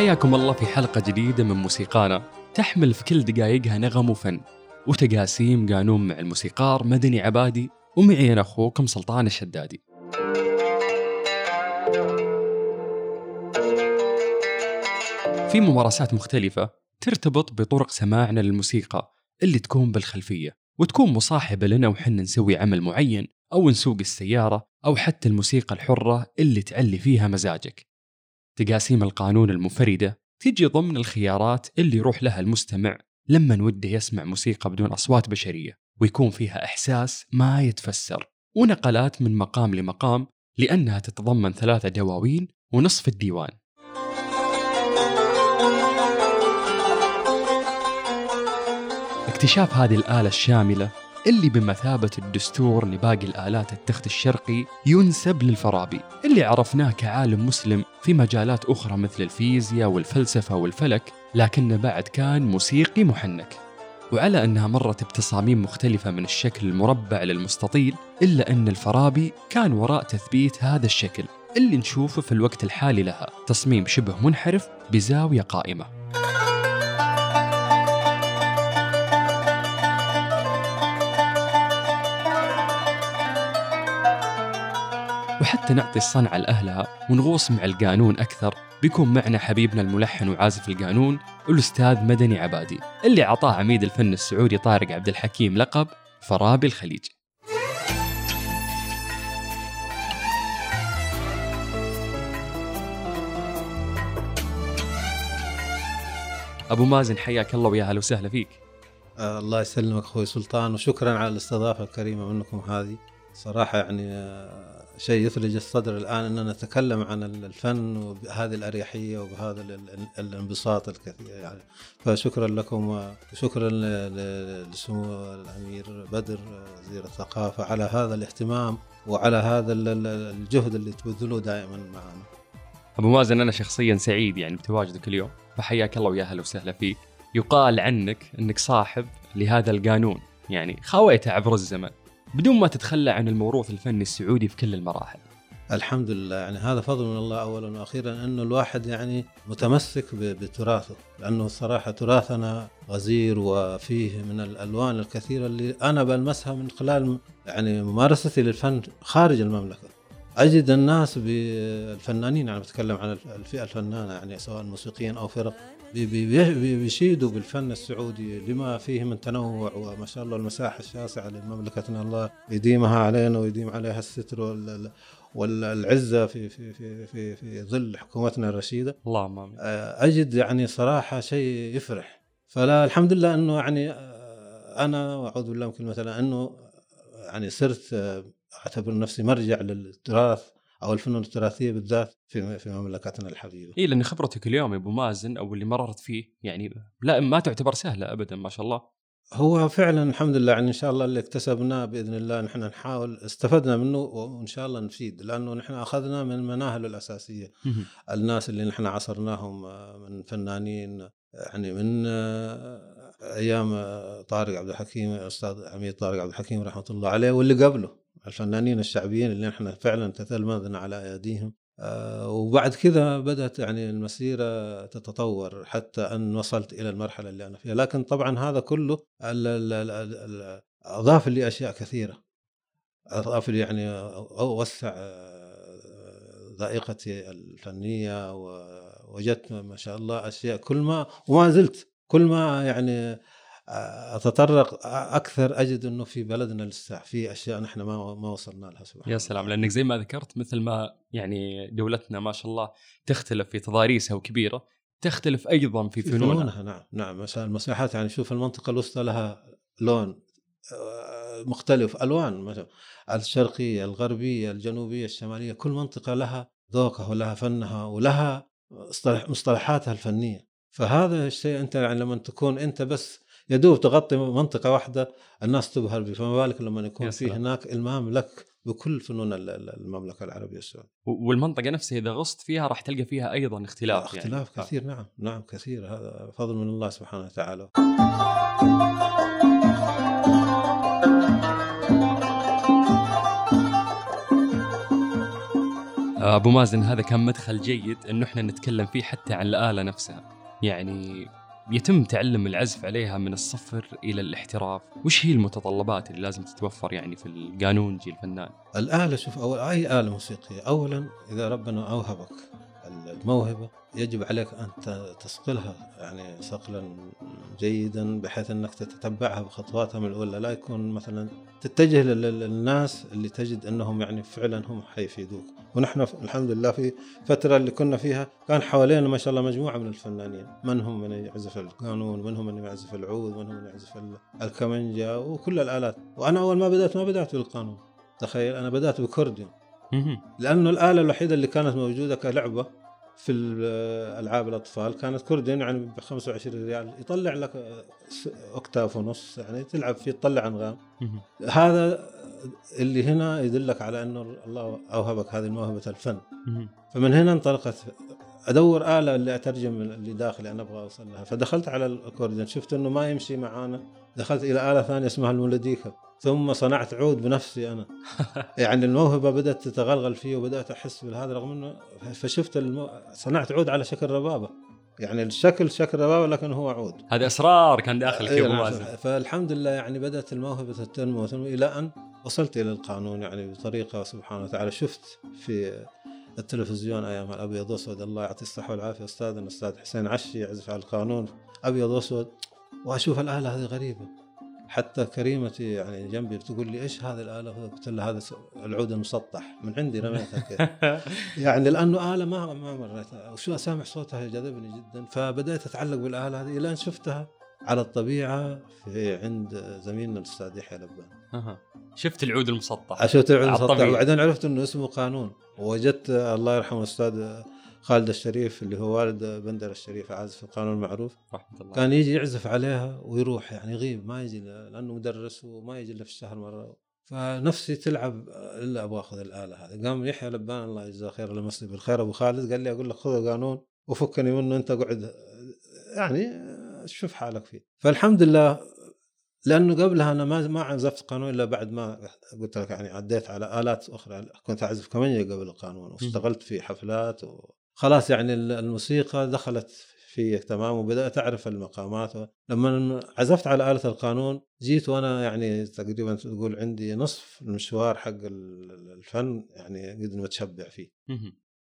حياكم الله في حلقة جديدة من موسيقانا. تحمل في كل دقائقها نغم وفن وتقاسيم قانون مع الموسيقار مدني عبادي ومعي أنا أخوكم سلطان الشدادي. في ممارسات مختلفة ترتبط بطرق سماعنا للموسيقى اللي تكون بالخلفية وتكون مصاحبة لنا وحنا نسوي عمل معين أو نسوق السيارة أو حتى الموسيقى الحرة اللي تعلي فيها مزاجك. تقاسيم القانون المنفردة تجي ضمن الخيارات اللي يروح لها المستمع لما وده يسمع موسيقى بدون أصوات بشرية ويكون فيها إحساس ما يتفسر ونقلات من مقام لمقام لأنها تتضمن ثلاثة دواوين ونصف الديوان. اكتشاف هذه الآلة الشاملة اللي بمثابة الدستور لباقي الآلات التخت الشرقي ينسب للفارابي اللي عرفناه كعالم مسلم في مجالات أخرى مثل الفيزياء والفلسفة والفلك لكنه بعد كان موسيقي محنك. وعلى أنها مرت بتصاميم مختلفة من الشكل المربع للمستطيل إلا أن الفارابي كان وراء تثبيت هذا الشكل اللي نشوفه في الوقت الحالي لها تصميم شبه منحرف بزاوية قائمة. وحتى نعطي الصنعة لأهلها ونغوص مع القانون أكثر. بيكون معنا حبيبنا الملحن وعازف القانون الأستاذ مدني عبادي اللي عطاه عميد الفن السعودي طارق عبد الحكيم لقب فرابي الخليج. أبو مازن حياك الله ويا هلا وسهلا فيك. آه الله يسلمك أخوي سلطان وشكرا على الاستضافة الكريمة منكم هذه. صراحة يعني آه شيء يثلج الصدر الآن إننا نتكلم عن الفن وبهذه الأريحية وبهذا ال- ال- الانبساط الكثير يعني. فشكرا لكم وشكرا لسمو الأمير بدر وزير الثقافة على هذا الاهتمام وعلى هذا ال- ال- الجهد اللي تبذلوه دائما معنا. أبو مازن أنا شخصيا سعيد يعني بتواجدك اليوم. فحياك الله ويا هلا وسهلا فيك. يقال عنك أنك صاحب لهذا القانون يعني خاويته عبر الزمن. بدون ما تتخلى عن الموروث الفني السعودي في كل المراحل. الحمد لله. يعني هذا فضل من الله اولا وأخيرا انه الواحد يعني متمسك بتراثه لأنه الصراحة تراثنا غزير وفيه من الألوان الكثيرة اللي أنا بلمسها من خلال يعني ممارستي للفن خارج المملكة. أجد الناس بالفنانين أنا بتكلم عن الفئة الفنانة يعني سواء موسيقيين أو فرق. بيشيدوا بالفن السعودي لما فيه من تنوع وما شاء الله المساحة الشاسعة لمملكتنا الله يديمها علينا ويديم عليها الستر وال- والعزة في في في في, في ظل حكومتنا الرشيدة. اللهم آمين. آه، أجد يعني صراحة شيء يفرح. فلا الحمد لله إنه يعني آه، أنا وأعوذ بالله من كلمة إنه يعني صرت آه، أعتبر نفسي مرجع للتراث. أو الفنون التراثيه بالذات في في مملكتنا الحبيبة. إيه لأن خبرتك اليوم يا أبو مازن أو اللي مررت فيه يعني لا ما تعتبر سهلة أبدا ما شاء الله. هو فعلا الحمد لله يعني إن شاء الله اللي اكتسبناه بإذن الله نحن نحاول استفدنا منه وإن شاء الله نفيد لأنه نحن أخذنا من المناهل الأساسية. الناس اللي نحن عصرناهم آه، من فنانين يعني من آه، أيام آه، طارق عبد الحكيم الاستاذ عميد طارق عبد الحكيم رحمة الله عليه واللي قبله. الفنانين الشعبيين اللي نحن فعلا تتلمذنا على ايديهم آه، وبعد كذا بدأت يعني المسيرة تتطور حتى أن وصلت إلى المرحلة اللي أنا فيها. لكن طبعا هذا كله أضاف لي أشياء كثيرة. أضاف لي يعني وسع آه، ذائقتي الفنية ووجدت ما شاء الله أشياء. كل ما وما زلت كل ما يعني أتطرق أكثر أجد إنه في بلدنا لسه في أشياء نحن ما ما وصلنا لها سبحان يا سلام لأنك زي ما ذكرت مثل ما يعني دولتنا ما شاء الله تختلف في تضاريسها وكبيرة تختلف أيضا في فنونها. فنونها نعم نعم مثلا المساحات يعني شوف المنطقة الوسطى لها لون آه، مختلف ألوان مثلا الشرقية الغربية الجنوبية الشمالية كل منطقة لها ذوقها ولها فنها ولها مصطلح مصطلحاتها الفنية. فهذا الشيء أنت يعني لما تكون أنت بس يدوب تغطي منطقة واحدة الناس تبهر به فما بالك لما يكون في. هناك إلمام لك بكل فنون ال- ال- المملكة العربية السعودية. و- والمنطقة نفسها إذا غصت فيها راح تلقى فيها أيضا اختلاف اختلاف يعني. كثير. نعم نعم كثير. هذا فضل من الله سبحانه وتعالى. أبو مازن هذا كان مدخل جيد انه إحنا نتكلم فيه حتى عن الآلة نفسها. يعني يتم تعلم العزف عليها من الصفر إلى الاحتراف. وش هي المتطلبات اللي لازم تتوفر يعني في القانونجي الفنان؟ الآلة شوف اول أي آلة موسيقية؟ اولا إذا ربنا أوهبك الموهبة يجب عليك أن تصقلها يعني صقلا جيدا بحيث أنك تتبعها بخطواتها من الأولى. لا يكون مثلا تتجه للناس اللي تجد أنهم يعني فعلا هم حيفيدوك. ونحن الحمد لله في فترة اللي كنا فيها كان حوالينا ما شاء الله مجموعة من الفنانين. منهم من يعزف القانون؟ منهم من يعزف العود؟ منهم من يعزف الكمنجه وكل الآلات. وأنا أول ما بدأت ما بدأت بالقانون. تخيل أنا بدأت بكورديون. لأنه الآلة الوحيدة اللي كانت موجودة كلعبة. في ألعاب الأطفال كانت كوردين يعني ب 25 ريال يطلع لك اوكتاف ونص يعني تلعب فيه تطلع أنغام. هذا اللي هنا يدلك على إنه الله أوهبك هذه موهبه الفن. فمن هنا انطلقت أدور آلة اللي أترجم اللي داخلي أنا أبغى أوصل لها. فدخلت على الأكورديون شفت إنه ما يمشي معانا. دخلت إلى آلة ثانية اسمها المولوديكا ثم صنعت عود بنفسي أنا. يعني الموهبة بدأت تتغلغل فيه وبدأت أحس بهذا رغم إنه فشفت المو... صنعت عود على شكل ربابة. يعني الشكل شكل ربابة لكن هو عود. هذه اسرار كان داخلك يا ابو نعم. فالحمد لله يعني بدأت الموهبة تنمو إلى أن وصلت إلى القانون. يعني بطريقة سبحانه وتعالى شفت في التلفزيون أيام الأبيض واسود الله يعطي الصحة والعافية. أستاذنا الأستاذ حسين عشي يعزف على القانون. أبيض وأسود. وأشوف الآلة هذه غريبة. حتى كريمتي يعني جنبي بتقول لي إيش هذه الآلة؟ قلت لها هذا العود المسطح. من عندي رميتها كذا. يعني لأنه آلة ما ما مريتها وشو اسامع صوتها؟ جذبني جدا. فبدأت أتعلق بالآلة هذه. إلى أن شفتها على الطبيعة في عند زميلنا الأستاذ يحيى لبان. شفت العود المسطح. شفت العود المسطح. وبعدين عرفت إنه اسمه قانون. ووجدت الله يرحمه الأستاذ خالد الشريف اللي هو والد بندر الشريف عازف القانون المعروف. رحمة الله. كان يجي يعزف عليها ويروح يعني يغيب ما يجي لأنه مدرس وما يجي إلا في الشهر مرة. فنفسي تلعب إلا أبغى أخذ الآلة هذه. قام يحيى لبان الله يجزاه خير لمسني بالخير أبو خالد قال لي أقول لك خذ القانون وفكني منه أنت قعد. يعني شوف حالك فيه. فالحمد لله لأنه قبلها أنا ما ما عزفت قانون إلا بعد ما قلت لك يعني عديت على آلات أخرى. كنت أعزف كمانجا قبل القانون واشتغلت في حفلات و... خلاص يعني الموسيقى دخلت في تمام وبدأت أعرف المقامات. لما عزفت على آلة القانون جيت وأنا يعني تقريبا تقول عندي نصف المشوار حق الفن يعني قد متشبع فيه.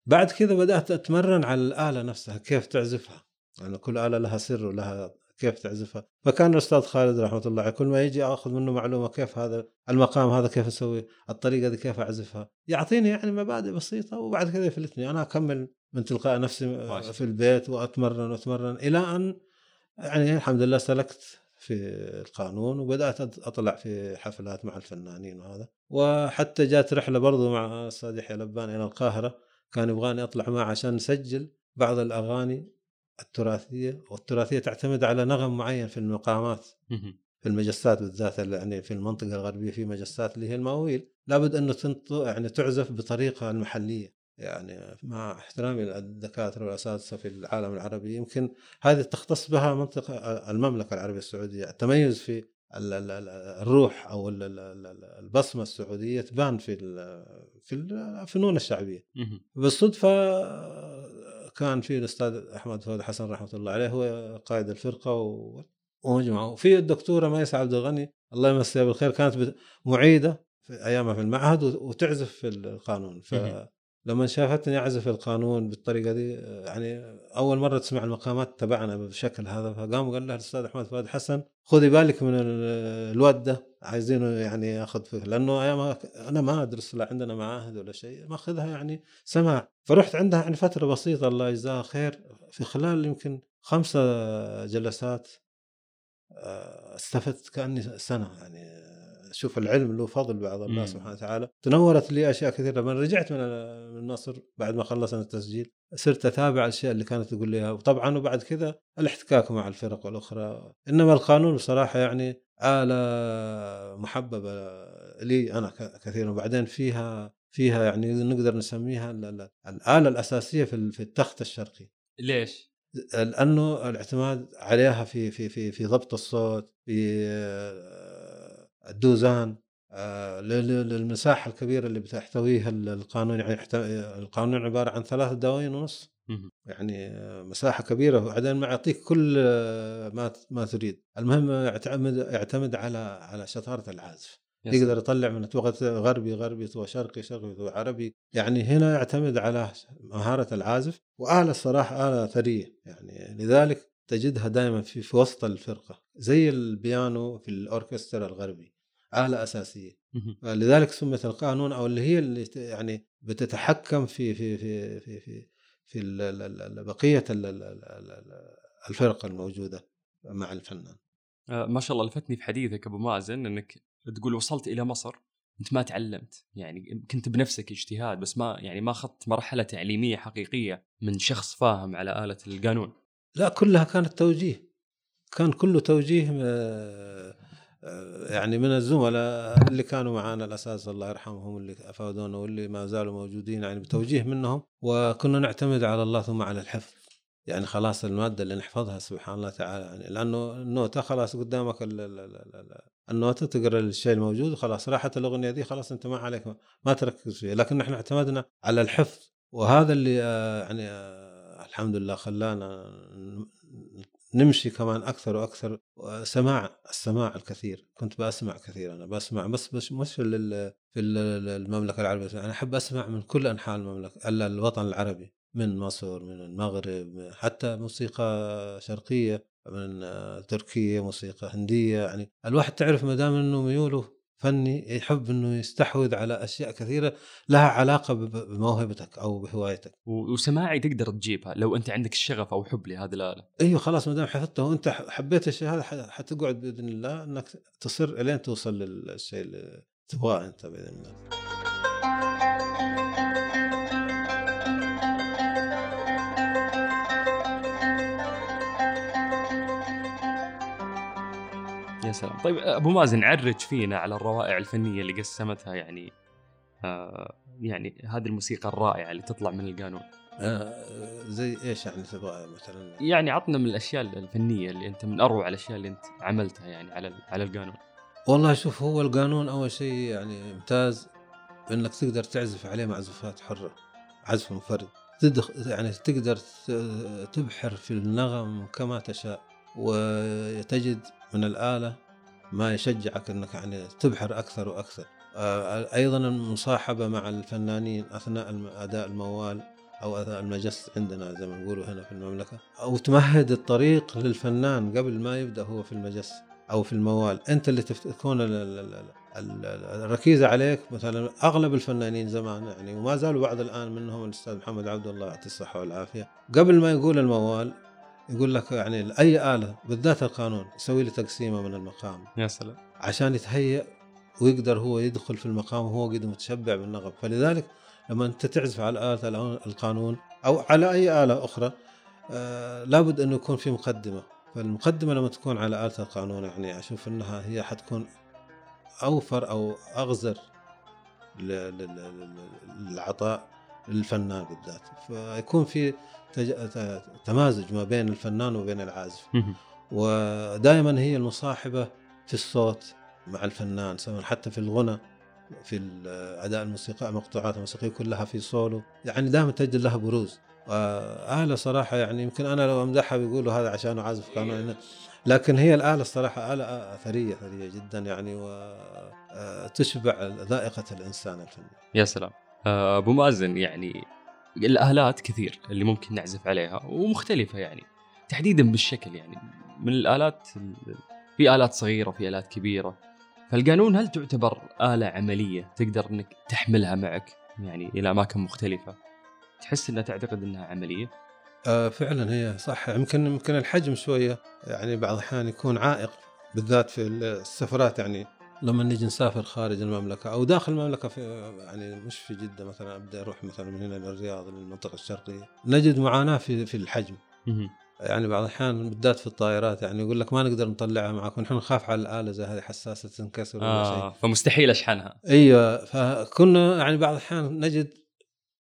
بعد كذا بدأت أتمرن على الآلة نفسها كيف تعزفها؟ يعني كل آلة لها سر ولها كيف تعزفها. فكان الأستاذ خالد رحمة الله عليه كل ما يجي أخذ منه معلومة كيف هذا المقام هذا كيف أسوي الطريقة دي كيف أعزفها يعطيني يعني مبادئ بسيطة وبعد كذا يفلتني. أنا أكمل من تلقاء نفسي في البيت وأتمرن وأتمرن إلى أن يعني الحمد لله سلكت في القانون وبدأت أطلع في حفلات مع الفنانين وهذا. وحتى جات رحلة برضو مع الاستاذ يحيى لبان إلى القاهرة كان يبغاني أطلع معه عشان نسجل بعض الأغاني التراثية والتراثية تعتمد على نغم معين في المقامات. في المجسات بالذات يعني في المنطقة الغربية في مجسات اللي هي المواويل. لابد انه يعني تعزف بطريقة المحلية. يعني مع احترامي للدكاترة والأساتذة في العالم العربي يمكن هذه تختص بها منطقة المملكة العربية السعودية. التميز في الروح أو البصمة السعودية تبان في في الفنون الشعبية. بالصدفة كان في الأستاذ أحمد فؤاد حسن رحمة الله عليه هو قائد الفرقة ومجموعه وفي الدكتورة ميسة عبد الغني الله يمسيها بالخير كانت معيدة في أيامها في المعهد وتعزف في القانون. ف لما شافتني أعزف القانون بالطريقة دي يعني أول مرة تسمع المقامات تبعنا بالشكل هذا فقام قال لها الأستاذ أحمد فؤاد حسن خذي بالك من الواد ده عايزينه يعني ياخذ فيه لأنه أنا ما أدرس لا عندنا معاهد ولا شيء ماخذها يعني سماع. فرحت عندها يعني فترة بسيطة الله يجزاها خير في خلال يمكن خمسة جلسات آه، استفدت كأني سنة يعني شوف العلم له فضل بعض الله مم. سبحانه وتعالى. تنورت لي أشياء كثيرة. لما رجعت من مصر بعد ما خلصنا التسجيل صرت أتابع الأشياء اللي كانت تقول لي وطبعا وبعد كذا الاحتكاك مع الفرق الاخرى إنما القانون بصراحة يعني آلة محببة لي أنا كثيرا. وبعدين فيها فيها يعني نقدر نسميها الآلة الأساسية في التخت الشرقي. ليش؟ لأنه الاعتماد عليها في في في في ضبط الصوت في الدوزان آه، للمساحة الكبيرة اللي بتحتويها القانون يعني القانون عبارة عن ثلاث دواوين ونص. يعني مساحة كبيرة وبعدين ما يعطيك كل ما ما تريد. المهم يعتمد يعتمد على على شطارة العازف. يقدر يطلع من غربي غربي شرقي شرقي عربي. يعني هنا يعتمد على مهارة العازف وآلة الصراحة آلة ثرية. يعني لذلك تجدها دائما في, في وسط الفرقة زي البيانو في الأوركسترا الغربي. آلة أساسية. لذلك سمت القانون أو اللي هي اللي يعني بتتحكم في في في في في, في بقية الفرقة الموجودة مع الفنان. آه، ما شاء الله لفتني في حديثك أبو مازن أنك تقول وصلت إلى مصر أنت ما تعلمت. يعني كنت بنفسك اجتهاد بس ما يعني ما أخذت مرحلة تعليمية حقيقية من شخص فاهم على آلة القانون. لا كلها كانت توجيه. كان كله توجيه آه، يعني من الزملاء اللي كانوا معانا الأساس الله يرحمهم اللي أفادونا واللي ما زالوا موجودين يعني بتوجيه منهم. وكنا نعتمد على الله ثم على الحفظ. يعني خلاص المادة اللي نحفظها سبحان الله تعالى يعني لأنه النوتة خلاص قدامك النوتة تقرأ الشيء الموجود وخلاص راحت الأغنية دي خلاص أنت ما عليك ما تركز فيها. لكن نحن اعتمدنا على الحفظ. وهذا اللي آه، يعني آه، الحمد لله خلانا نمشي كمان أكثر وأكثر سماع السماع الكثير. كنت بسمع كثير أنا بسمع بس مش مش في المملكة العربية. أنا أحب أسمع من كل أنحاء المملكة الوطن العربي من مصر من المغرب حتى موسيقى شرقية من تركيا موسيقى هندية يعني الواحد تعرف ما دام إنه ميوله فني يحب إنه يستحوذ على أشياء كثيرة لها علاقة بموهبتك أو بهوايتك. وسماعي تقدر تجيبها لو أنت عندك الشغف أو حب لهذه الاله أيوه خلاص ما دام حفظتها وأنت حبيت الشيء هذا حتقعد بإذن الله إنك تصر إلين توصل للشيء اللي تبغاه أنت بإذن الله. يا سلام. طيب أبو مازن عرج فينا على الروائع الفنية اللي قسمتها يعني آه يعني هذه الموسيقى الرائعة اللي تطلع من القانون. آه زي إيش يعني تبغى مثلا؟ يعني عطنا من الأشياء الفنية اللي أنت من أروع الأشياء اللي أنت عملتها يعني على على القانون. والله شوف هو القانون أول شيء يعني ممتاز إنك تقدر تعزف عليه معزوفات حرة عزف منفرد تدخ يعني تقدر تبحر في النغم كما تشاء. وتجد من الآلة ما يشجعك أنك يعني تبحر أكثر وأكثر. آه، أيضا المصاحبة مع الفنانين أثناء أداء الموال أو أداء المجس عندنا زي ما نقولوا هنا في المملكة. أو تمهد الطريق للفنان قبل ما يبدأ هو في المجس أو في الموال. أنت اللي تكون الركيزة عليك مثلا أغلب الفنانين زمان يعني وما زالوا بعض الآن منهم الأستاذ محمد عبد الله يعطيه الصحة والعافية. قبل ما يقول الموال يقول لك يعني اي آلة بالذات القانون يسوي له تقسيمة من المقام. يا سلام. عشان يتهيأ ويقدر هو يدخل في المقام وهو قد متشبع بالنغم فلذلك لما أنت تعزف على آلة القانون أو على أي آلة أخرى آه لابد انه يكون في مقدمة. فالمقدمة لما تكون على آلة القانون يعني أشوف إنها هي حتكون أوفر أو أغزر للعطاء. للفنان بالذات. فيكون في تمازج ما بين الفنان وبين العازف. ودائما هي المصاحبة في الصوت مع الفنان سواء حتى في الغنى في أداء الموسيقى المقطوعات الموسيقيه كلها في سولو يعني دائما تجد لها بروز. آلة صراحة يعني يمكن أنا لو أمدحها بيقولوا هذا عشان عازف قانون لكن هي الآلة الصراحة آلة أثرية ثرية جدا يعني وتشبع آه، ذائقة الإنسان الفني. يا سلام. آه، أبو مازن يعني الآلات كثير اللي ممكن نعزف عليها ومختلفة يعني تحديدا بالشكل يعني. من الآلات في آلات صغيرة وفي آلات كبيرة. فالقانون هل تعتبر آلة عملية تقدر إنك تحملها معك؟ يعني إلى أماكن مختلفة. تحس إنها تعتقد إنها عملية؟ آه فعلا هي صح. يمكن يمكن الحجم شوية. يعني بعض الأحيان يكون عائق بالذات في السفرات يعني. لما نجي نسافر خارج المملكة أو داخل المملكة في يعني مش في جدة مثلا أبدأ أروح مثلا من هنا للرياض للمنطقة الشرقية. نجد معاناة في في الحجم. يعني بعض الأحيان بالذات في الطائرات يعني يقول لك ما نقدر نطلعها معك ونحن نخاف على الآلة زي هذه حساسة تنكسر ولا آه شيء فمستحيل أشحنها. أيوه فكنا يعني بعض الأحيان نجد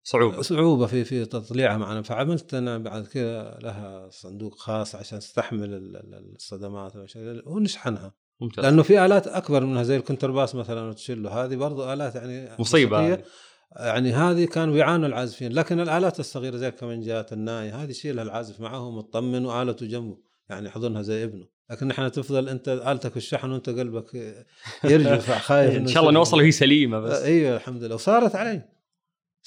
صعوبة. صعوبة في في تطليعها معنا. فعملت أنا بعد كذا لها صندوق خاص عشان تستحمل الصدمات ونشحنها. ممتاز. لأنه في آلات أكبر منها زي الكونترباس مثلا وتشيلو هذه برضو آلات يعني مصيبة. هذه. يعني هذه كانوا بيعانوا العازفين. لكن الآلات الصغيرة زي الكمنجات الناي هذه يشيلها العازف معه مطمن وآلته جنبه. يعني يحضنها زي ابنه. لكن نحن تفضل أنت آلتك في الشحن وأنت قلبك يرجف خايف إن شاء الله نوصل وهي سليمة بس. إيوه الحمد لله. وصارت علي.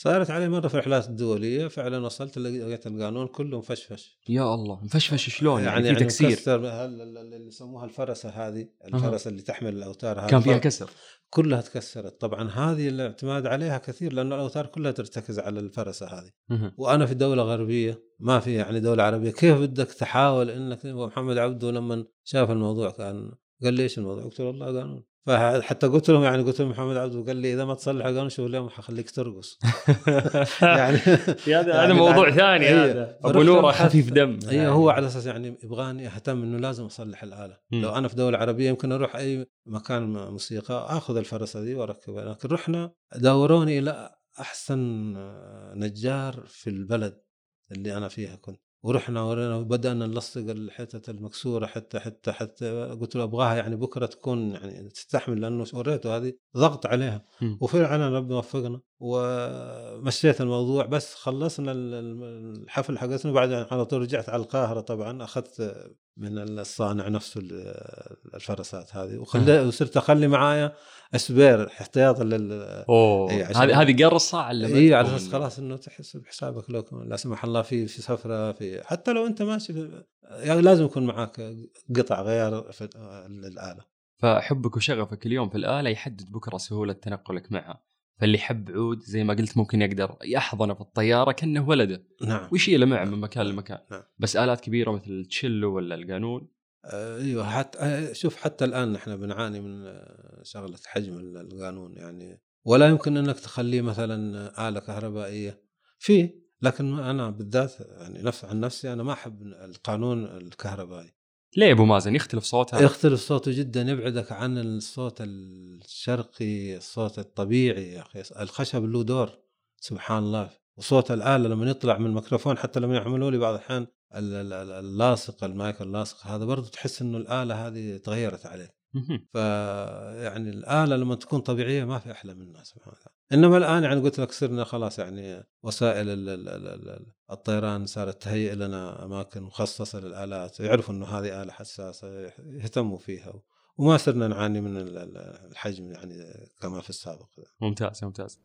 صارت علي مرة في الرحلات الدولية فعلا وصلت لقيت القانون كله مفشفش. يا الله مفشفش شلون؟ يعني, يعني في تكسير. اللي يسموها الفرسة هذه الفرسة اللي تحمل الأوتار هذه كان فيها كسر. كلها تكسرت. طبعا هذه الاعتماد عليها كثير لأنه الأوتار كلها ترتكز على الفرسة هذه. مهم. وأنا في دولة غربية ما في يعني دولة عربية. كيف بدك تحاول إنك محمد عبده لما شاف الموضوع كان قال لي إيش الموضوع؟ قلت له والله قانون. فحتى قلت لهم يعني قلت لهم محمد عبده قال لي إذا ما تصلح شوف اليوم حخليك ترقص يعني هذا هذا يعني موضوع الع- ثاني إيه. هذا أبو نوره. خفيف دم اي هو على أساس يعني يبغاني أهتم إنه لازم أصلح الاله مم. لو أنا في دولة عربية يمكن أروح أي مكان موسيقى آخذ الفرسه دي وأركبها لكن رحنا دوروني إلى أحسن نجار في البلد اللي أنا فيها كنت ورحنا ورينا وبدأنا نلصق الحتت المكسورة حتى حتى حتى قلت له أبغاها يعني بكرة تكون يعني تستحمل لأنه وريته هذه ضغط عليها. وفعلا ربنا وفقنا. ومشيت الموضوع بس خلصنا ال- ال- الحفل حقتنا. بعدين على طول رجعت على القاهرة طبعا. أخذت من الصانع نفسه ال- الفرسات هذه. وخلي وصرت أخلي معايا أسبير احتياطا لل أوه. هذه هذه قرصة على إي على أساس خلاص إنه تحس بحسابك لو لا سمح الله في في سفرة في حتى لو أنت ماشي يعني لازم يكون معك قطع غيار في الآلة. فحبك وشغفك اليوم في الآلة يحدد بكرة سهولة تنقلك معها. فاللي يحب عود زي ما قلت ممكن يقدر يحضنه في الطيارة كأنه ولده. نعم. ويشيله معه من مكان لمكان. نعم. بس آلات كبيرة مثل التشيلو ولا القانون. آه، أيوه حتى آه، شوف حتى الآن نحن بنعاني من آه، شغلة حجم ال- القانون يعني. ولا يمكن إنك تخليه مثلا آلة كهربائية. في لكن أنا بالذات يعني نفس عن نفسي أنا ما أحب القانون الكهربائي. ليه أبو مازن؟ يختلف صوتها. يختلف صوته جدا يبعدك عن الصوت الشرقي الصوت الطبيعي يا أخي. الخشب له دور سبحان الله. وصوت الآلة لما يطلع من الميكروفون حتى لما يعملوا لي بعض الأحيان ال- ال- ال- اللاصق المايك اللاصق هذا برضه تحس إنه الآلة هذه تغيرت عليه. مهم. فيعني الآلة لما تكون طبيعية ما في أحلى منها سبحان الله. إنما الآن يعني قلت لك صرنا خلاص يعني وسائل ال- ال- ال- ال- الطيران صارت تهيئ لنا أماكن مخصصة للآلات يعرفوا إنه هذه آلة حساسة يهتموا فيها وما صرنا نعاني من ال- ال- الحجم يعني كما في السابق. ممتاز ممتاز.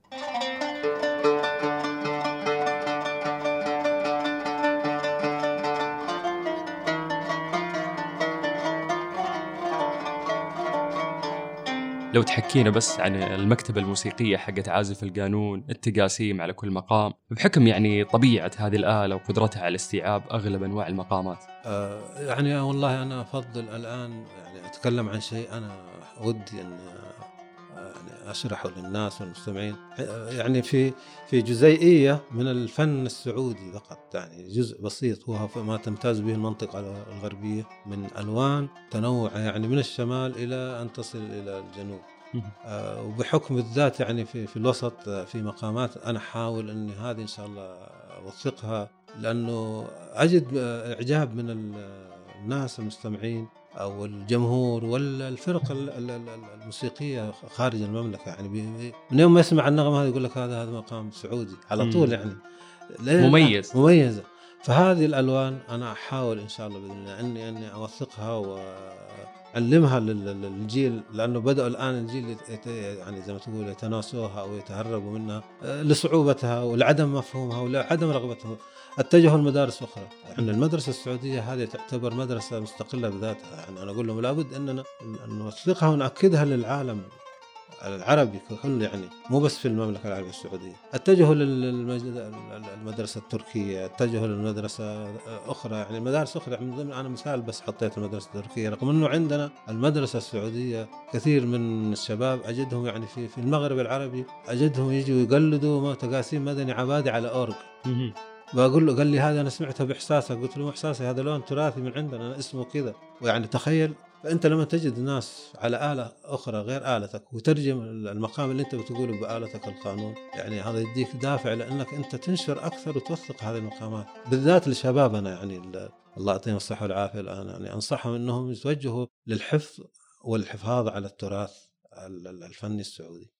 لو تحكينا بس عن المكتبة الموسيقية حقت عازف القانون التقاسيم على كل مقام بحكم يعني طبيعة هذه الآلة وقدرتها على استيعاب أغلب أنواع المقامات. آه، يعني والله أنا أفضل الآن يعني أتكلم عن شيء أنا ودي يعني أشرحه للناس والمستمعين. يعني في في جزيئية من الفن السعودي فقط. يعني جزء بسيط هو ما تمتاز به المنطقة الغربية من ألوان تنوع يعني من الشمال إلى أن تصل إلى الجنوب. آه، وبحكم الذات يعني في في الوسط آه، في مقامات أنا أحاول إني هذه إن شاء الله أوثقها لأنه أجد آه، إعجاب من ال- الناس المستمعين أو الجمهور والفرق ال- ال- ال- الموسيقية خارج المملكة يعني من يوم ما يسمع النغمة هذه يقول لك هذا هذا مقام سعودي على. طول يعني؟ مميز. مميزه فهذه الألوان أنا أحاول إن شاء الله بإذن الله اني إني أوثقها واعلمها لل- للجيل لأنه بدأوا الآن الجيل يعني زي ما تقول يتناسوها أو يتهربوا منها آه، لصعوبتها ولعدم مفهومها ولعدم رغبتهم اتجهوا لمدارس أخرى. يعني المدرسة السعودية هذه تعتبر مدرسة مستقلة بذاتها. يعني أنا أقول لهم لابد أننا نوثقها ونأكدها للعالم. العربي ككل يعني مو بس في المملكة العربية السعودية. أتجهوا للمدرسه التركية أتجهوا للمدرسة أخرى يعني مدارس أخرى. من ضمن أنا مثال بس حطيت المدرسة التركية. رغم إنه عندنا المدرسة السعودية كثير من الشباب أجدهم يعني في في المغرب العربي أجدهم يجوا يقلدوا تقاسيم مدني عبادي على أورج. بقول له قال لي هذا أنا سمعته بإحساسك. قلت له إحساسي هذا لون تراثي من عندنا أنا اسمه كذا. ويعني تخيل فأنت لما تجد ناس على آلة أخرى غير آلتك وترجم المقام اللي أنت بتقوله بآلتك القانون يعني هذا يديك دافع لأنك أنت تنشر أكثر وتوثق هذه المقامات بالذات لشبابنا يعني ال- الله يعطيهم الصحة والعافية الآن يعني أنصحهم إنهم يتوجهوا للحفظ والحفاظ على التراث الفني السعودي.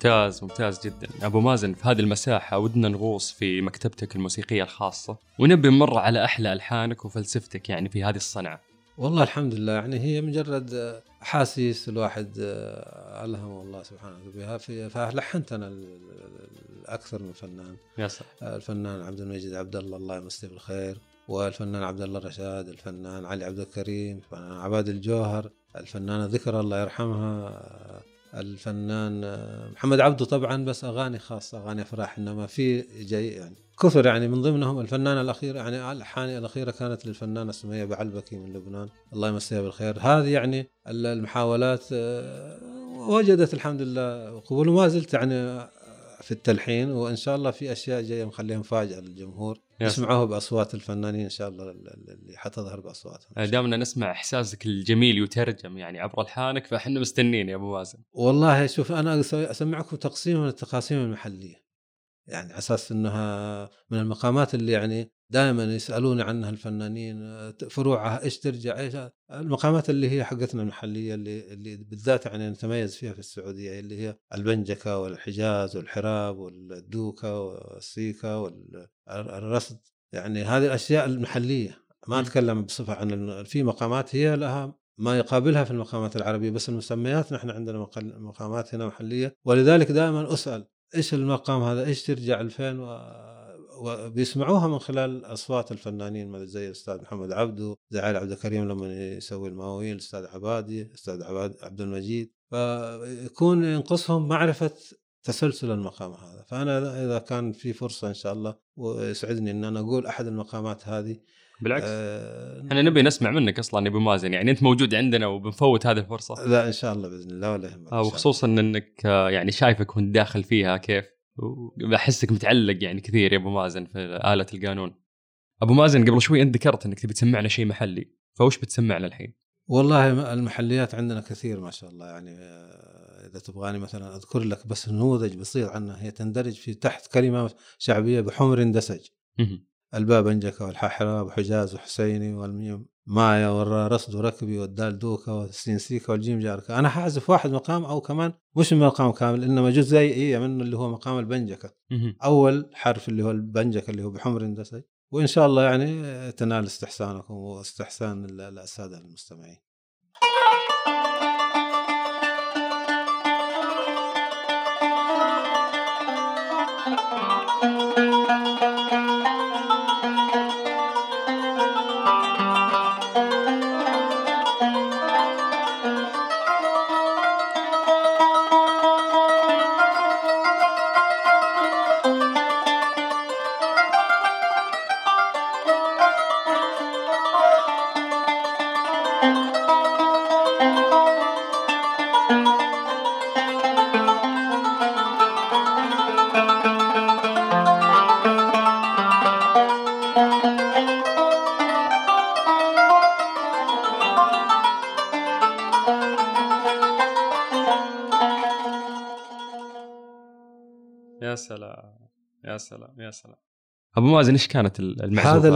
ممتاز ممتاز جدا. أبو مازن في هذه المساحة ودنا نغوص في مكتبتك الموسيقية الخاصة ونبي نمر على أحلى ألحانك وفلسفتك يعني في هذه الصنعة. والله الحمد لله يعني هي مجرد احاسيس الواحد ألهم الله سبحانه بها. فلحنت أنا أكثر من فنان. يا سلام. الفنان عبد المجيد عبد الله الله يمسيه بالخير. والفنان عبد الله الرشاد الفنان علي عبد الكريم الفنان عباد الجوهر الفنانة ذكرى الله يرحمها الفنان محمد عبده طبعا بس أغاني خاصة أغاني أفراح إنما في جاي يعني كثر يعني من ضمنهم الفنانه الاخيره يعني الحان الاخيره كانت للفنانة سميه بعلبكي من لبنان. الله يمسيها بالخير. هذه يعني المحاولات آه، وجدت الحمد لله قبول وما زلت يعني في التلحين وإن شاء الله في أشياء جاية مخليها مفاجأة للجمهور. يسمعوها بأصوات الفنانين إن شاء الله اللي حتظهر بأصواتهم. دامنا نسمع احساسك الجميل يترجم يعني عبر الحانك فإحنا مستنين يا أبو مازن والله شوف أنا أسمعكم تقسيم من التقاسيم المحلية. يعني على أساس إنها من المقامات اللي يعني دائما يسالون عنها الفنانين فروعها إيش ترجع إيش المقامات اللي هي حقتنا المحلية اللي اللي بالذات يعني نتميز فيها في السعودية اللي هي البنجكه والحجاز والحراب والدوكه والسيكه والرصد. يعني هذه الأشياء المحلية. ما أتكلم بصفة عن في مقامات هي لها ما يقابلها في المقامات العربية بس المسميات نحن عندنا مقامات هنا محلية. ولذلك دائما أسأل إيش المقام هذا؟ إيش ترجع 2000 و... وبيسمعوها من خلال أصوات الفنانين زي الأستاذ محمد عبده زي علي عبد الكريم لما يسوي المواويل الأستاذ عبادي الأستاذ عباد عبد المجيد. فيكون ينقصهم معرفة تسلسل المقام هذا. فأنا إذا كان في فرصة إن شاء الله ويسعدني إن أنا أقول أحد المقامات هذه بالعكس. آه إحنا نبي نسمع منك أصلا يا أبو مازن. يعني أنت موجود عندنا وبنفوت هذه الفرصة. لا إن شاء الله بإذن الله ولا يهمك آه وخصوصا إنك آه، يعني شايفك وأنت داخل فيها كيف؟ وبحسك متعلق يعني كثير يا أبو مازن في آلة القانون. أبو مازن قبل شوي انت ذكرت إنك تبي تسمعنا شيء محلي فوش بتسمعنا الحين؟ والله المحليات عندنا كثير ما شاء الله يعني آه، إذا تبغاني مثلا أذكر لك بس نموذج بسيط عنها هي تندرج في تحت كلمة شعبية بحمر دسج الباب أنجكه والحاحرة وحجاز وحسيني والميم. مايا والرصد وركبي والدال دوكا والسين سيكا والجيم جاركا. أنا حاعزف واحد مقام أو كمان مش مقام كامل إنما جزئيه منه اللي هو مقام البنجكه أول حرف اللي هو البنجكه اللي هو بحمر دسج وإن شاء الله يعني تنال استحسانكم واستحسان الساده المستمعين. سلام يا سلام أبو مازن إيش كانت المعزوفة؟ هذا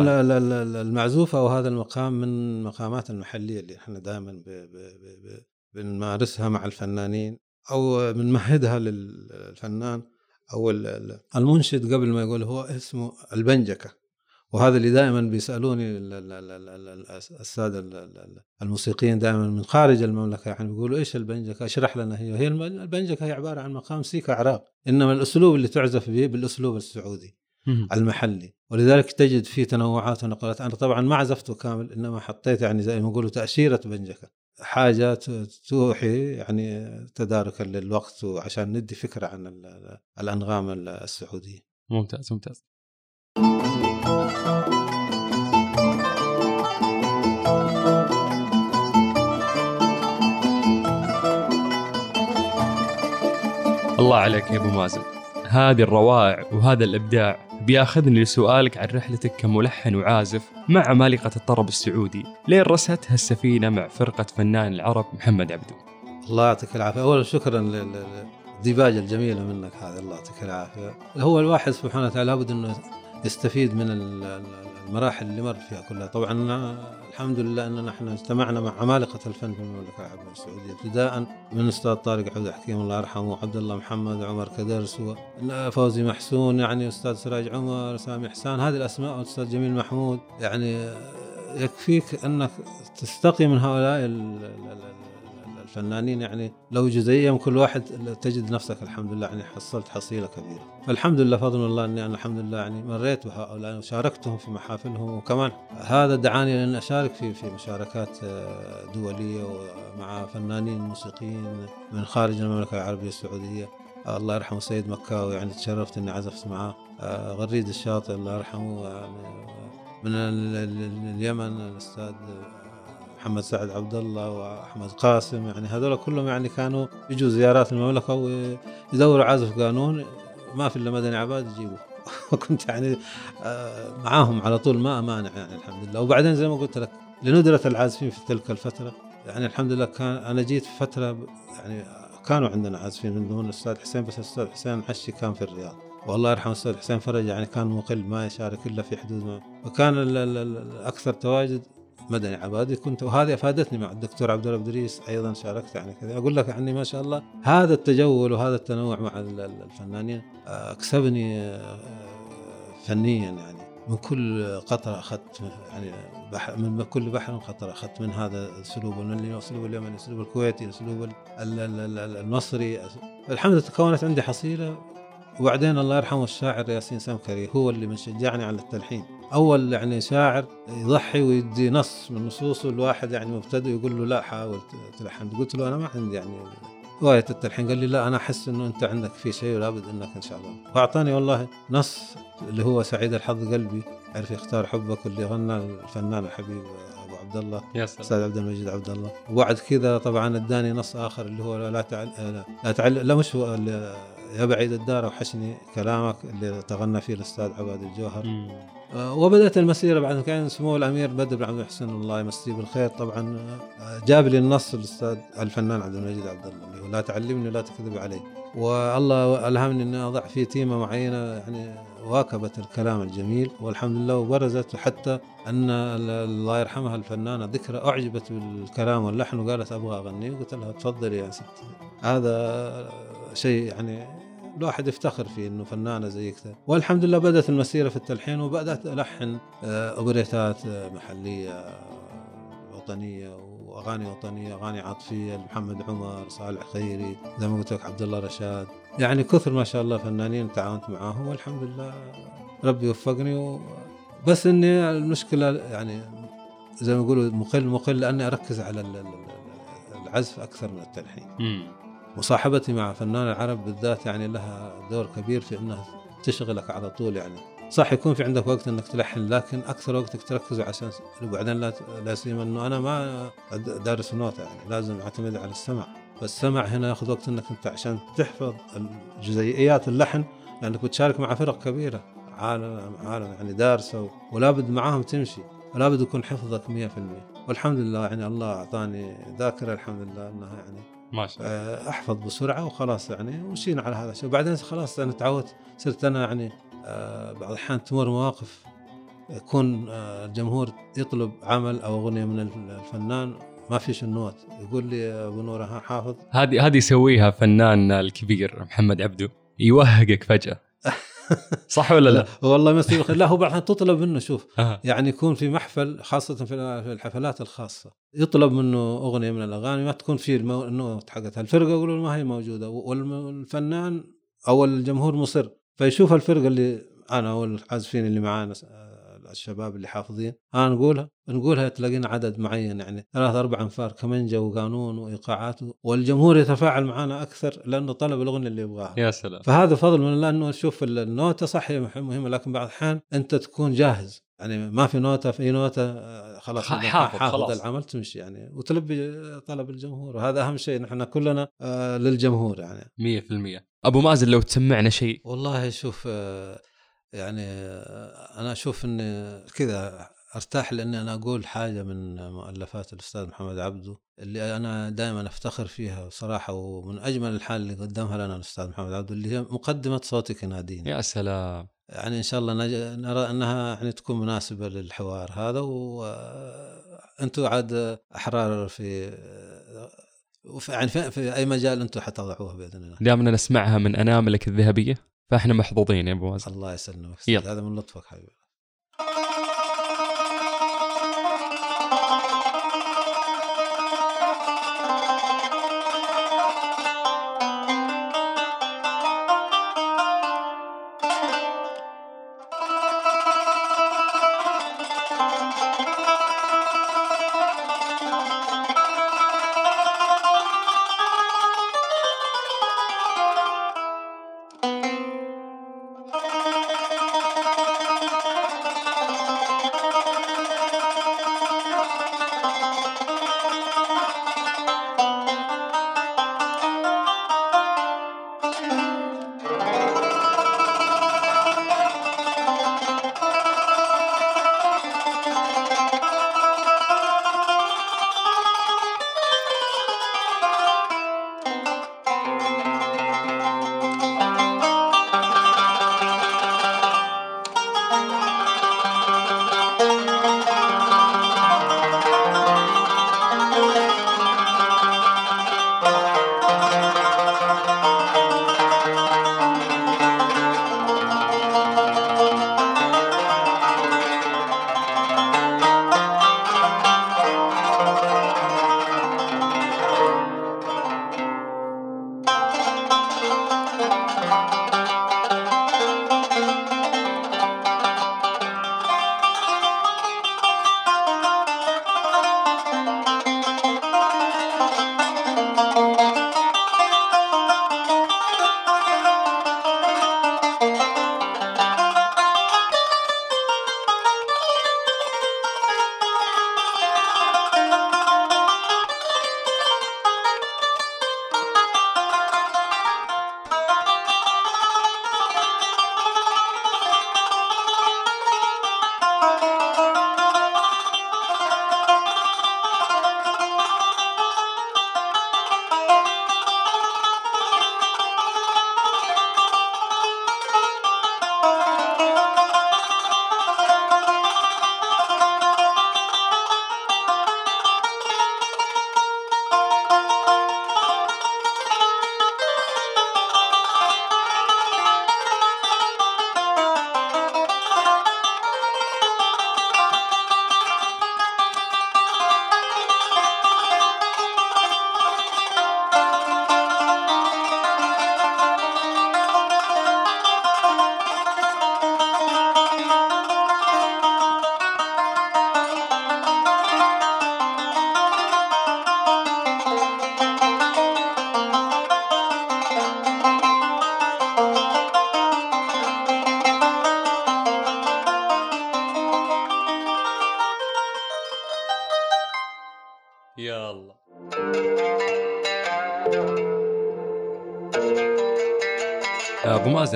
المعزوفة أو هذا المقام من المقامات المحلية اللي إحنا دائما بنمارسها مع الفنانين أو بنمهدها للفنان أو المنشد قبل ما يقول هو اسمه البنجكة وهذا اللي دائما بيسألوني السادة الموسيقيين دائما من خارج المملكة يعني بيقولوا إيش البنجكه اشرح لنا هي. هي البنجكه هي عبارة عن مقام سيكا عراق. إنما الأسلوب اللي تعزف به بالأسلوب السعودي المحلي. ولذلك تجد فيه تنوعات ونقلات أنا طبعا ما عزفته كامل إنما حطيت يعني زي ما يقولوا تأشيرة بنجكه حاجة توحي يعني تداركا للوقت وعشان ندي فكرة عن الأنغام السعودية. ممتاز ممتاز. الله عليك يا أبو مازن. هذه الروائع وهذا الإبداع بياخذني لسؤالك عن رحلتك كملحن وعازف مع عمالقه الطرب السعودي. لين رستها السفينه مع فرقة فنان العرب محمد عبدو. الله يعطيك العافية. اولا شكرا الديباجه الجميله منك هذه الله يعطيك العافية. هو الواحد سبحانه وتعالى لابد أنه يستفيد من المراحل اللي مر فيها كلها. طبعا الحمد لله أننا إحنا اجتمعنا مع عمالقة الفن في المملكة العربية السعودية. ابتداء من أستاذ طارق عبد الحكيم الله يرحمه عبد الله محمد عمر كدرس فوزي محسون يعني أستاذ سراج عمر سامي حسان. هذه الأسماء والاستاذ جميل محمود يعني يكفيك أنك تستقي من هؤلاء الفنانين يعني لو جزئيه من كل واحد تجد نفسك الحمد لله يعني حصلت حصيلة كبيرة. فالحمد لله فضل الله إني أنا الحمد لله يعني مريت بهؤلاء وشاركتهم في محافلهم وكمان هذا دعاني لأن أشارك في في مشاركات آه، دولية ومع فنانين موسيقيين من خارج المملكة العربية السعودية. الله يرحمه سيد مكاوي يعني تشرفت إني عزفت معاه. آه، غريد الشاطئ الله يرحمه يعني من اليمن الأستاذ محمد سعد عبد الله وأحمد قاسم يعني هذول كلهم يعني كانوا يجوا زيارات المملكة ويدوروا عازف قانون ما في إلا مدني عباد يجيبوا. وكنت يعني آه، معاهم على طول ما امانع يعني الحمد لله. وبعدين زي ما قلت لك لندرة العازفين في تلك الفترة يعني الحمد لله كان أنا جيت في فترة يعني كانوا عندنا عازفين من ضمن الأستاذ حسين بس الأستاذ حسين حشي كان في الرياض. والله يرحم الأستاذ حسين فرج يعني كان مقل ما يشارك إلا في حدود ما. وكان الاكثر تواجد مدني عبادي. كنت وهذه أفادتني مع الدكتور عبد الله بدريس أيضا شاركت يعني كذا. أقول لك يعني ما شاء الله هذا التجول وهذا التنوع مع الفنانين أكسبني آه، فنيا يعني. من كل قطره أخذت يعني بحر من كل بحر قطره أخذت من هذا الأسلوب من الأسلوب اليمني الأسلوب الكويتي الأسلوب المصري. الحمد لله تكونت عندي حصيلة. وبعدين الله يرحمه الشاعر ياسين سمكري هو اللي من شجعني على التلحين. أول يعني شاعر يضحي ويدي نص من نصوصه الواحد يعني مبتدئ يقول له لا حاول تلحن. قلت له أنا ما عندي يعني هواية التلحين. قال لي لا أنا أحس إنه أنت عندك في شيء ولابد إنك إن شاء الله. وأعطاني والله نص اللي هو سعيد الحظ قلبي عرف يختار حبك اللي غنى الفنان الحبيب. عبد الله يا سلام. أستاذ عبد المجيد عبد الله وبعد كذا طبعا أداني نص آخر اللي هو لا تعل لا تعل لا مش هو يا بعيد الدار وحشني كلامك اللي تغنى فيه الأستاذ عباد الجوهر. آه، وبدأت المسيرة بعد كان سمو الأمير بدر بن عبد المحسن الله يمسيه بالخير. طبعا آه، جاب لي النص الأستاذ الفنان عبد المجيد عبد الله اللي هو لا تعلمني ولا تكذب علي. والله ألهمني إني أضع فيه تيمة معينة يعني واكبت الكلام الجميل والحمد لله وبرزت حتى أن الله يرحمها الفنانة ذكرى أعجبت بالكلام واللحن وقالت أبغى أغني وقلت لها تفضلي يا ستي هذا شيء يعني الواحد يفتخر فيه إنه فنانة زي كذا. والحمد لله بدأت المسيرة في التلحين وبدأت ألحن اوبريتات آه، محلية آه، وطنية وأغاني وطنية أغاني عاطفية لمحمد عمر صالح خيري زي ما قلت لك عبد الله رشاد. يعني كثر ما شاء الله فنانين تعاونت معاهم والحمد لله ربي وفقني و... بس إني المشكلة يعني زي ما يقولوا مقل مقل لأني أركز على العزف أكثر من التلحين. مصاحبتي مع فنان العرب بالذات يعني لها دور كبير في إنها تشغلك على طول يعني. صح يكون في عندك وقت إنك تلحن لكن أكثر وقتك تركز عشان وبعدين لا لا سيما إنه أنا ما دارس نوتة يعني لازم أعتمد على السمع. فالسمع هنا ياخذ وقت إنك أنت عشان تحفظ جزيئيات اللحن لأنك بتشارك مع فرق كبيرة عالم عالم يعني دارسة ولابد معاهم تمشي ولابد يكون حفظك 100% والحمد لله يعني الله أعطاني ذاكرة الحمد لله إنها يعني ما شاء الله. آه، أحفظ بسرعة وخلاص يعني ومشينا على هذا. الشيء وبعدين خلاص أنا تعودت صرت أنا يعني آه، بعض الأحيان تمر مواقف يكون آه، الجمهور يطلب عمل أو أغنية من الفنان ما فيش النوت. يقول لي أبو نور حافظ؟ هذه هذه يسويها فنان الكبير محمد عبده. يوهقك فجأة. صح ولا لا؟ والله مسي لا هو بعدين تطلب منه شوف. يعني يكون في محفل خاصة في الحفلات الخاصة. يطلب منه أغنية من الأغاني ما تكون في النوت حقتها. الفرقة يقولوا ما هي موجودة. والفنان أو الجمهور مصر. فيشوف الفرقة اللي أنا والعازفين اللي معانا الشباب اللي حافظين. أنا نقولها؟ نقولها تلاقينا عدد معين يعني ثلاث أربع أنفار كمنجه وقانون وإيقاعات والجمهور يتفاعل معنا أكثر لأنه طلب الأغنية اللي يبغاها. يا سلام. فهذا فضل من الله إنه شوف النوتة صح هي مهمه لكن بعض الأحيان أنت تكون جاهز. يعني ما في نوتة في نوتة آه، خلاص حافظ, حافظ خلاص. العمل تمشي يعني وتلبي طلب الجمهور. وهذا أهم شيء نحن كلنا آه، للجمهور يعني. 100% أبو مازن لو تسمعنا شيء. والله شوف آه، يعني أنا أشوف إن كذا أرتاح لأني أنا أقول حاجة من مؤلفات الأستاذ محمد عبده اللي أنا دائما أفتخر فيها صراحة ومن أجمل الحال اللي قدمها لنا الأستاذ محمد عبده اللي هي مقدمة صوتك يناديني. يا سلام. يعني إن شاء الله نرى أنها يعني تكون مناسبة للحوار هذا وأنتم عاد أحرار في يعني في, في أي مجال أنتم حتضعوها بإذن الله. دامنا نسمعها من أناملك الذهبية. فاحنا محظوظين يا ابو مازن الله يسلمك. يلا. هذا من لطفك حبيبي.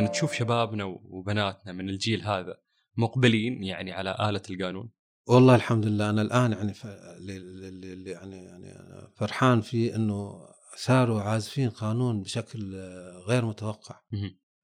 مازن تشوف شبابنا وبناتنا من الجيل هذا مقبلين يعني على آلة القانون. والله الحمد لله. أنا الآن يعني ف... اللي يعني يعني فرحان فيه إنه صاروا عازفين قانون بشكل غير متوقع.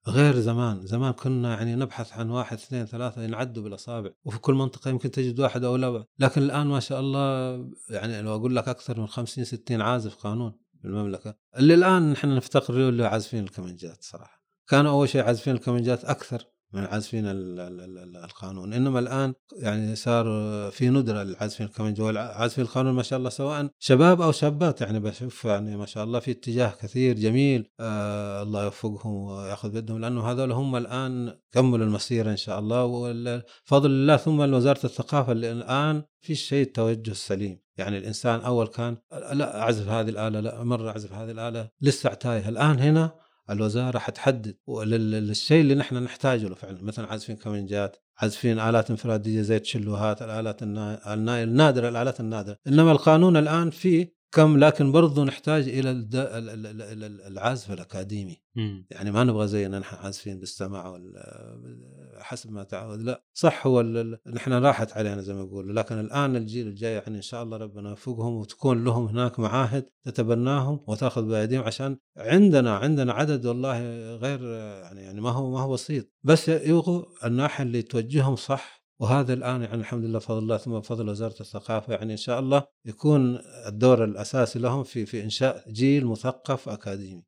غير زمان. زمان كنا يعني نبحث عن واحد اثنين ثلاثة ينعدوا بالأصابع. وفي كل منطقة يمكن تجد واحد أو لا. لكن الآن ما شاء الله يعني لو أقول لك أكثر من 50 60 عازف قانون بالمملكة. اللي الآن نحن نفتقر له اللي عازفين الكمنجات صراحة. كانوا أول شيء عازفين الكمنجات أكثر من عازفين ال- ال- ال- ال- القانون. إنما الآن يعني صار في ندرة للعازفين الكمنجه والعازفين القانون ما شاء الله سواء شباب أو شابات. يعني بشوف يعني ما شاء الله في اتجاه كثير جميل آه الله يوفقهم ويأخذ بيدهم لأنه هذول هم الآن كملوا المسيرة إن شاء الله. وفضل الله ثم وزارة الثقافة اللي الآن في شيء التوجه السليم يعني الإنسان أول كان لا أعزف هذه الآلة لا مرة أعزف هذه الآلة لسه تايه الآن هنا الوزارة حتحدد للشيء اللي نحن نحتاجه له فعلا. مثلا عازفين كمنجات عازفين آلات انفرادية زي التشلوهات الآلات النا- النا- النادرة الآلات النادرة. إنما القانون الآن فيه كم لكن برضو نحتاج إلى الد- ال- ال- ال- ال- العزف الأكاديمي. مم. يعني ما نبغى زينا نحن عازفين بالسمع حسب ما تعود. لا صح هو نحن راحت علينا زي ما يقولوا لكن الآن الجيل الجاي يعني إن شاء الله ربنا يوفقهم وتكون لهم هناك معاهد تتبناهم وتأخذ بأيديهم عشان عندنا عندنا عدد والله غير يعني يعني ما هو ما هو بسيط. بس يبغوا الناحية اللي توجههم صح وهذا الآن يعني الحمد لله بفضل الله ثم بفضل وزارة الثقافة يعني إن شاء الله يكون الدور الأساسي لهم في في إنشاء جيل مثقف أكاديمي.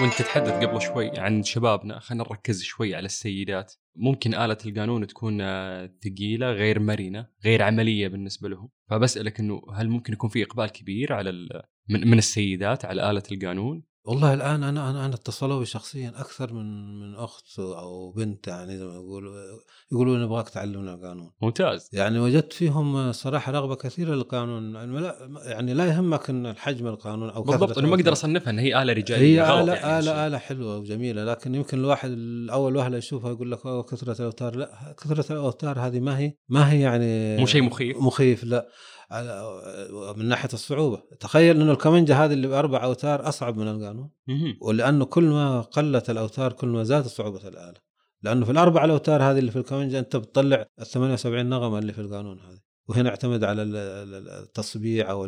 وانت تتحدث قبل شوي عن شبابنا خلينا نركز شوي على السيدات. ممكن آلة القانون تكون ثقيلة غير مرنة غير عملية بالنسبة لهم. فبسألك أنه هل ممكن يكون في إقبال كبير على من, من السيدات على آلة القانون؟ والله الآن أنا أنا أنا اتصلوا بي شخصيا أكثر من من أخت أو بنت يعني زي ما يقولوا يقولوا نبغاك تعلمنا القانون. ممتاز. يعني وجدت فيهم صراحة رغبة كثيرة للقانون. يعني لا يهمك إن الحجم القانون أو بالضبط أنا ما أقدر أصنفها إن هي آلة رجالية هي آلة يعني آلة آلة حلوة وجميلة لكن يمكن الواحد الأول وهله يشوفها يقول لك كثرة الأوتار. لا كثرة الأوتار هذه ما هي ما هي يعني مو شيء مخيف. مخيف لا. من ناحية الصعوبة. تخيل إنه الكمنجه هذه اللي بأربع أوتار أصعب من القانون. ولأنه كل ما قلت الأوتار كل ما زادت صعوبة الآلة. لأنه في الأربع الأوتار هذه اللي في الكمنجه أنت بتطلع ال 78 نغمة اللي في القانون هذه. وهنا اعتمد على التصبيع أو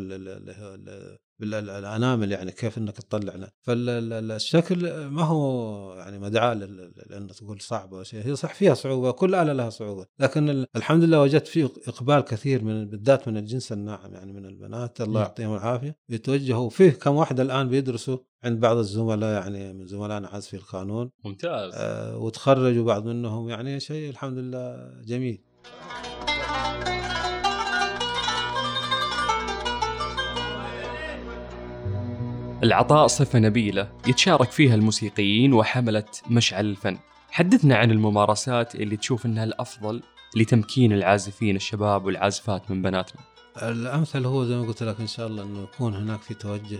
بالانامل يعني كيف انك تطلع فالشكل ما هو يعني مدعاه لأنه تقول صعبه شيء هي صح فيها صعوبه كل اله لها صعوبه لكن الحمد لله وجدت فيه اقبال كثير من بالذات من الجنس الناعم يعني من البنات الله يعطيهم العافيه يتوجهوا فيه كم واحدة الان بيدرسوا عند بعض الزملاء يعني من زملائنا عزفي القانون ممتاز آه وتخرجوا بعض منهم يعني شيء الحمد لله جميل العطاء صفة نبيلة يتشارك فيها الموسيقيين وحملة مشعل الفن. حدثنا عن الممارسات اللي تشوف إنها الأفضل لتمكين العازفين الشباب والعازفات من بناتنا. الأمثل هو زي ما قلت لك إن شاء الله إنه يكون هناك في توجه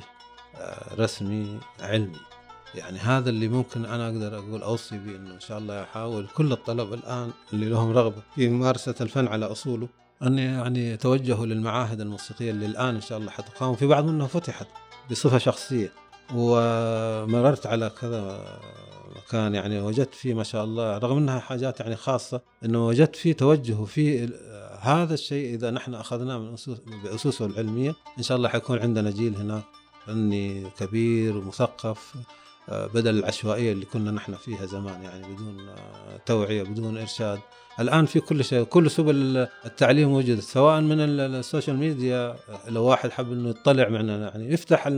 آه، رسمي علمي. يعني هذا اللي ممكن أنا أقدر أقول أوصي به إنه إن شاء الله يحاول كل الطلبه الآن اللي لهم رغبة في ممارسة الفن على أصوله أن يعني يتوجهوا للمعاهد الموسيقية اللي الآن إن شاء الله حتقام. في بعض منها فتحت بصفة شخصية. ومررت على كذا مكان يعني وجدت فيه ما شاء الله رغم إنها حاجات يعني خاصة إنه وجدت فيه توجه وفي هذا الشيء إذا نحن أخذناه من بأسسه العلمية إن شاء الله حيكون عندنا جيل هناك فني كبير ومثقف. بدل العشوائية اللي كنا نحن فيها زمان يعني بدون توعية بدون إرشاد. الآن في كل شيء كل سبل التعليم موجودة سواء من ال social media لو واحد حب إنه يطلع معنا يعني يفتح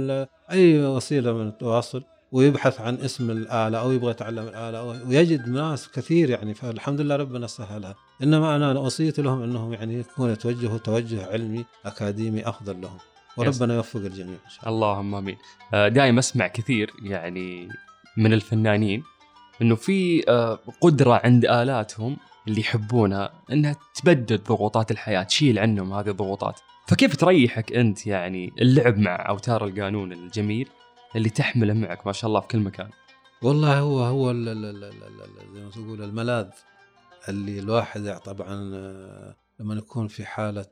أي وسيلة من التواصل ويبحث عن اسم الآلة أو يبغى يتعلم الآلة ويجد ناس كثير يعني فالحمد لله ربنا سهلها. إنما أنا وصيتي لهم إنهم يعني يكونوا يتوجهوا توجه علمي أكاديمي أفضل لهم. وربنا يوفق الجميع إن شاء الله. اللهم آمين. آه، دائما أسمع كثير يعني من الفنانين إنه في آه، قدرة عند آلاتهم اللي يحبونها إنها تبدد ضغوطات الحياة تشيل عنهم هذه الضغوطات. فكيف تريحك أنت يعني اللعب مع أوتار القانون الجميل اللي تحمله معك ما شاء الله في كل مكان؟ والله هو هو زي ما تقول الملاذ اللي الواحد طبعا آه، لما يكون في حالة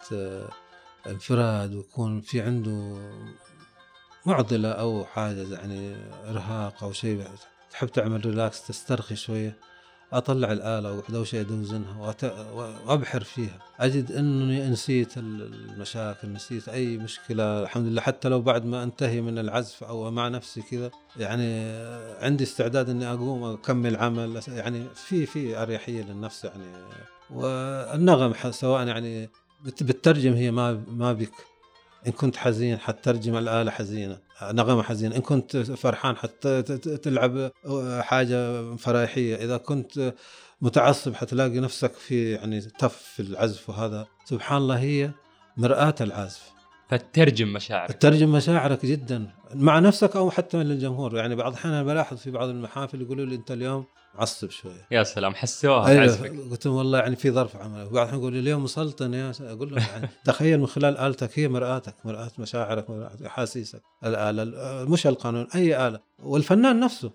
انفراد ويكون في عنده معضلة أو حاجة يعني إرهاق أو شيء تحب تعمل ريلاكس تسترخي شوية أطلع الآلة وأحد شيء أدوزنها وأبحر فيها. أجد أنني نسيت المشاكل نسيت أي مشكلة الحمد لله. حتى لو بعد ما أنتهي من العزف أو مع نفسي كذا يعني عندي استعداد أني أقوم أكمل عمل يعني في في أريحية للنفس يعني. والنغم سواء يعني بتترجم هي ما ما بك. إن كنت حزين حترجم الآلة حزينة نغمة حزينة. إن كنت فرحان حتى تلعب حاجة فريحيه إذا كنت متعصب حتلاقي نفسك في يعني تف في العزف وهذا. سبحان الله هي مرآة العازف فتترجم مشاعرك. تترجم مشاعرك جدا. مع نفسك أو حتى للجمهور يعني بعض الأحيان بلاحظ في بعض المحافل يقولوا لي أنت اليوم معصب شوية. يا سلام حسوها أيوة قلت لهم والله يعني في ظرف عمل وبعض الحين يقول لي اليوم مسلطن يا أقول لهم يعني تخيل من خلال آلتك هي مرآتك مرآة مشاعرك مرآة أحاسيسك. الآلة مش القانون أي آلة. والفنان نفسه.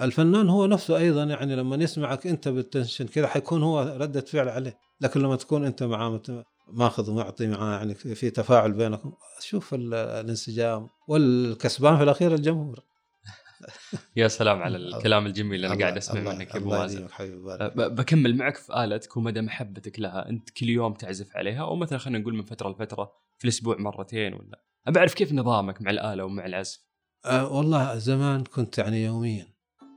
الفنان هو نفسه أيضا يعني لما يسمعك أنت بالتنشن كذا حيكون هو ردة فعل عليه. لكن لما تكون أنت معاه ماخذ ومعطي معاه يعني في تفاعل بينكم. شوف الانسجام والكسبان في الأخير الجمهور. يا سلام على الكلام الجميل اللي أنا قاعد اسمع منك يا أبو مازن. بكمل معك في آلتك ومدى محبتك لها أنت كل يوم تعزف عليها أو مثلا خلينا نقول من فترة لفترة في الأسبوع مرتين ولا؟ ابى أعرف كيف نظامك مع الآلة ومع العزف؟ أه والله زمان كنت يعني يوميا.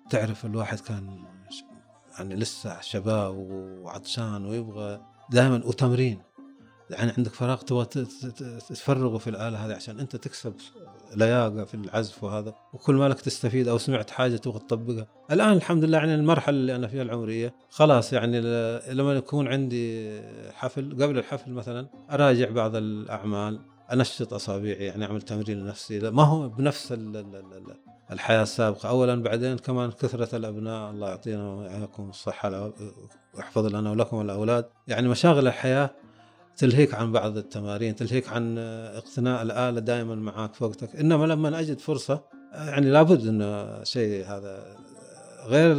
تعرف الواحد كان يعني لسه شباب وعطشان ويبغى دائما وتمرين. يعني عندك فراغ تبغى تفرغه في الآلة هذه عشان أنت تكسب لياقة في العزف وهذا وكل ما لك تستفيد أو سمعت حاجة تبغى تطبقها. الآن الحمد لله يعني المرحلة اللي أنا فيها العمرية خلاص يعني لما يكون عندي حفل قبل الحفل مثلا أراجع بعض الأعمال أنشط أصابعي يعني أعمل تمرين لنفسي. ما هو بنفس الحياة السابقة. اولا بعدين كمان كثرة الأبناء الله يعطينا ويعطيكم الصحة ويحفظ لنا ولكم الأولاد. يعني مشاغل الحياة تلهيك عن بعض التمارين تلهيك عن اقتناء الآلة دائما معك في وقتك. إنما لما أجد فرصة يعني لابد أنه شيء هذا غير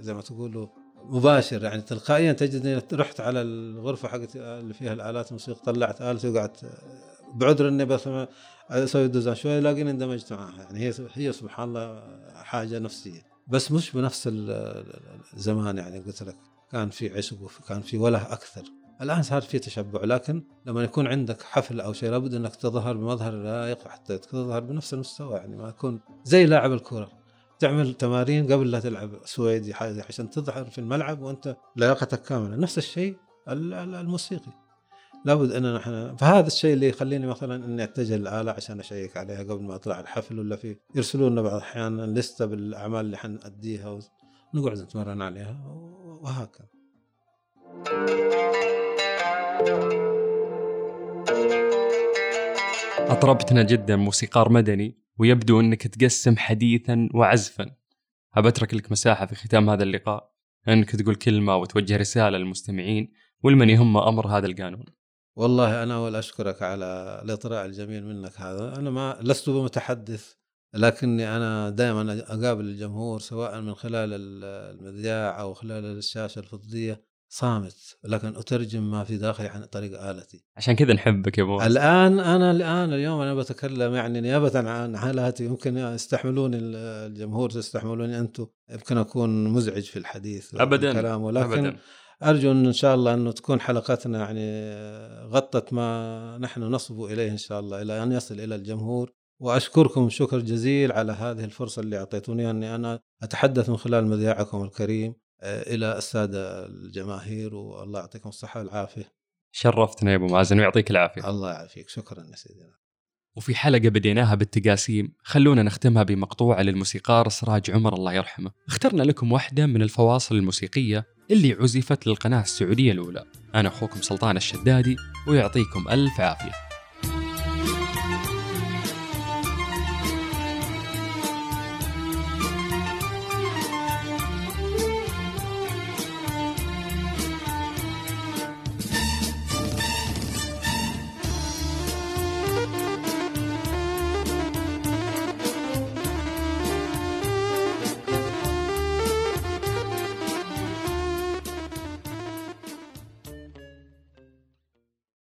زي ما تقولوا مباشر. يعني تلقائيا تجد اني رحت على الغرفة حقت اللي فيها الآلات الموسيقى طلعت التي وقعدت بعذر إني بس أسوي دوزان شوي الاقيني اندمجت معها يعني هي هي سبحان الله حاجة نفسية. بس مش بنفس الزمان يعني قلت لك. كان في عشق وكان في وله أكثر. الآن صار في تشبع لكن لما يكون عندك حفل أو شيء لابد إنك تظهر بمظهر لائق حتى تظهر بنفس المستوى يعني ما يكون زي لاعب الكورة. تعمل تمارين قبل لا تلعب سويدي حاجة عشان تظهر في الملعب وأنت لياقتك كاملة. نفس الشيء الموسيقي. لابد ان نحن فهذا الشيء اللي يخليني مثلا إني اتجه للاله عشان أشيك عليها قبل ما أطلع الحفل ولا في يرسلون لنا بعض الاحيان لستة بالأعمال اللي حنأديها ونقعد نتمرن عليها وهكذا. أطربتنا جدا موسيقار مدني ويبدو أنك تقسم حديثا وعزفا. أترك لك مساحة في ختام هذا اللقاء أنك تقول كلمة وتوجه رسالة للمستمعين ولمن يهم أمر هذا القانون. والله أنا أول أشكرك على الإطراء الجميل منك هذا. أنا ما لست بمتحدث لكني أنا دائما أقابل الجمهور سواء من خلال المذياع أو خلال الشاشة الفضية. صامت لكن أترجم ما في داخلي عن طريق آلتي. عشان كذا نحبك يا ابو الآن أنا الآن اليوم أنا بتكلم يعني نيابه عن حالاتي. يمكن يستحملوني الجمهور تستحملوني أنتم. يمكن أكون مزعج في الحديث ابدا الكلام ولكن أبداً. أرجو إن شاء الله انه تكون حلقتنا يعني غطت ما نحن نصبو إليه إن شاء الله إلى أن يصل إلى الجمهور. وأشكركم شكر جزيل على هذه الفرصة اللي أعطيتوني أني أنا أتحدث من خلال مذياعكم الكريم. إلى السادة الجماهير والله يعطيكم الصحة والعافية. شرفتنا يا أبو مازن ويعطيك العافية. الله يعافيك شكرا يا سيدنا. وفي حلقة بديناها بالتقاسيم خلونا نختمها بمقطوعة للموسيقار سراج عمر الله يرحمه اخترنا لكم واحدة من الفواصل الموسيقية اللي عزفت للقناة السعودية الأولى أنا أخوكم سلطان الشدادي ويعطيكم ألف عافية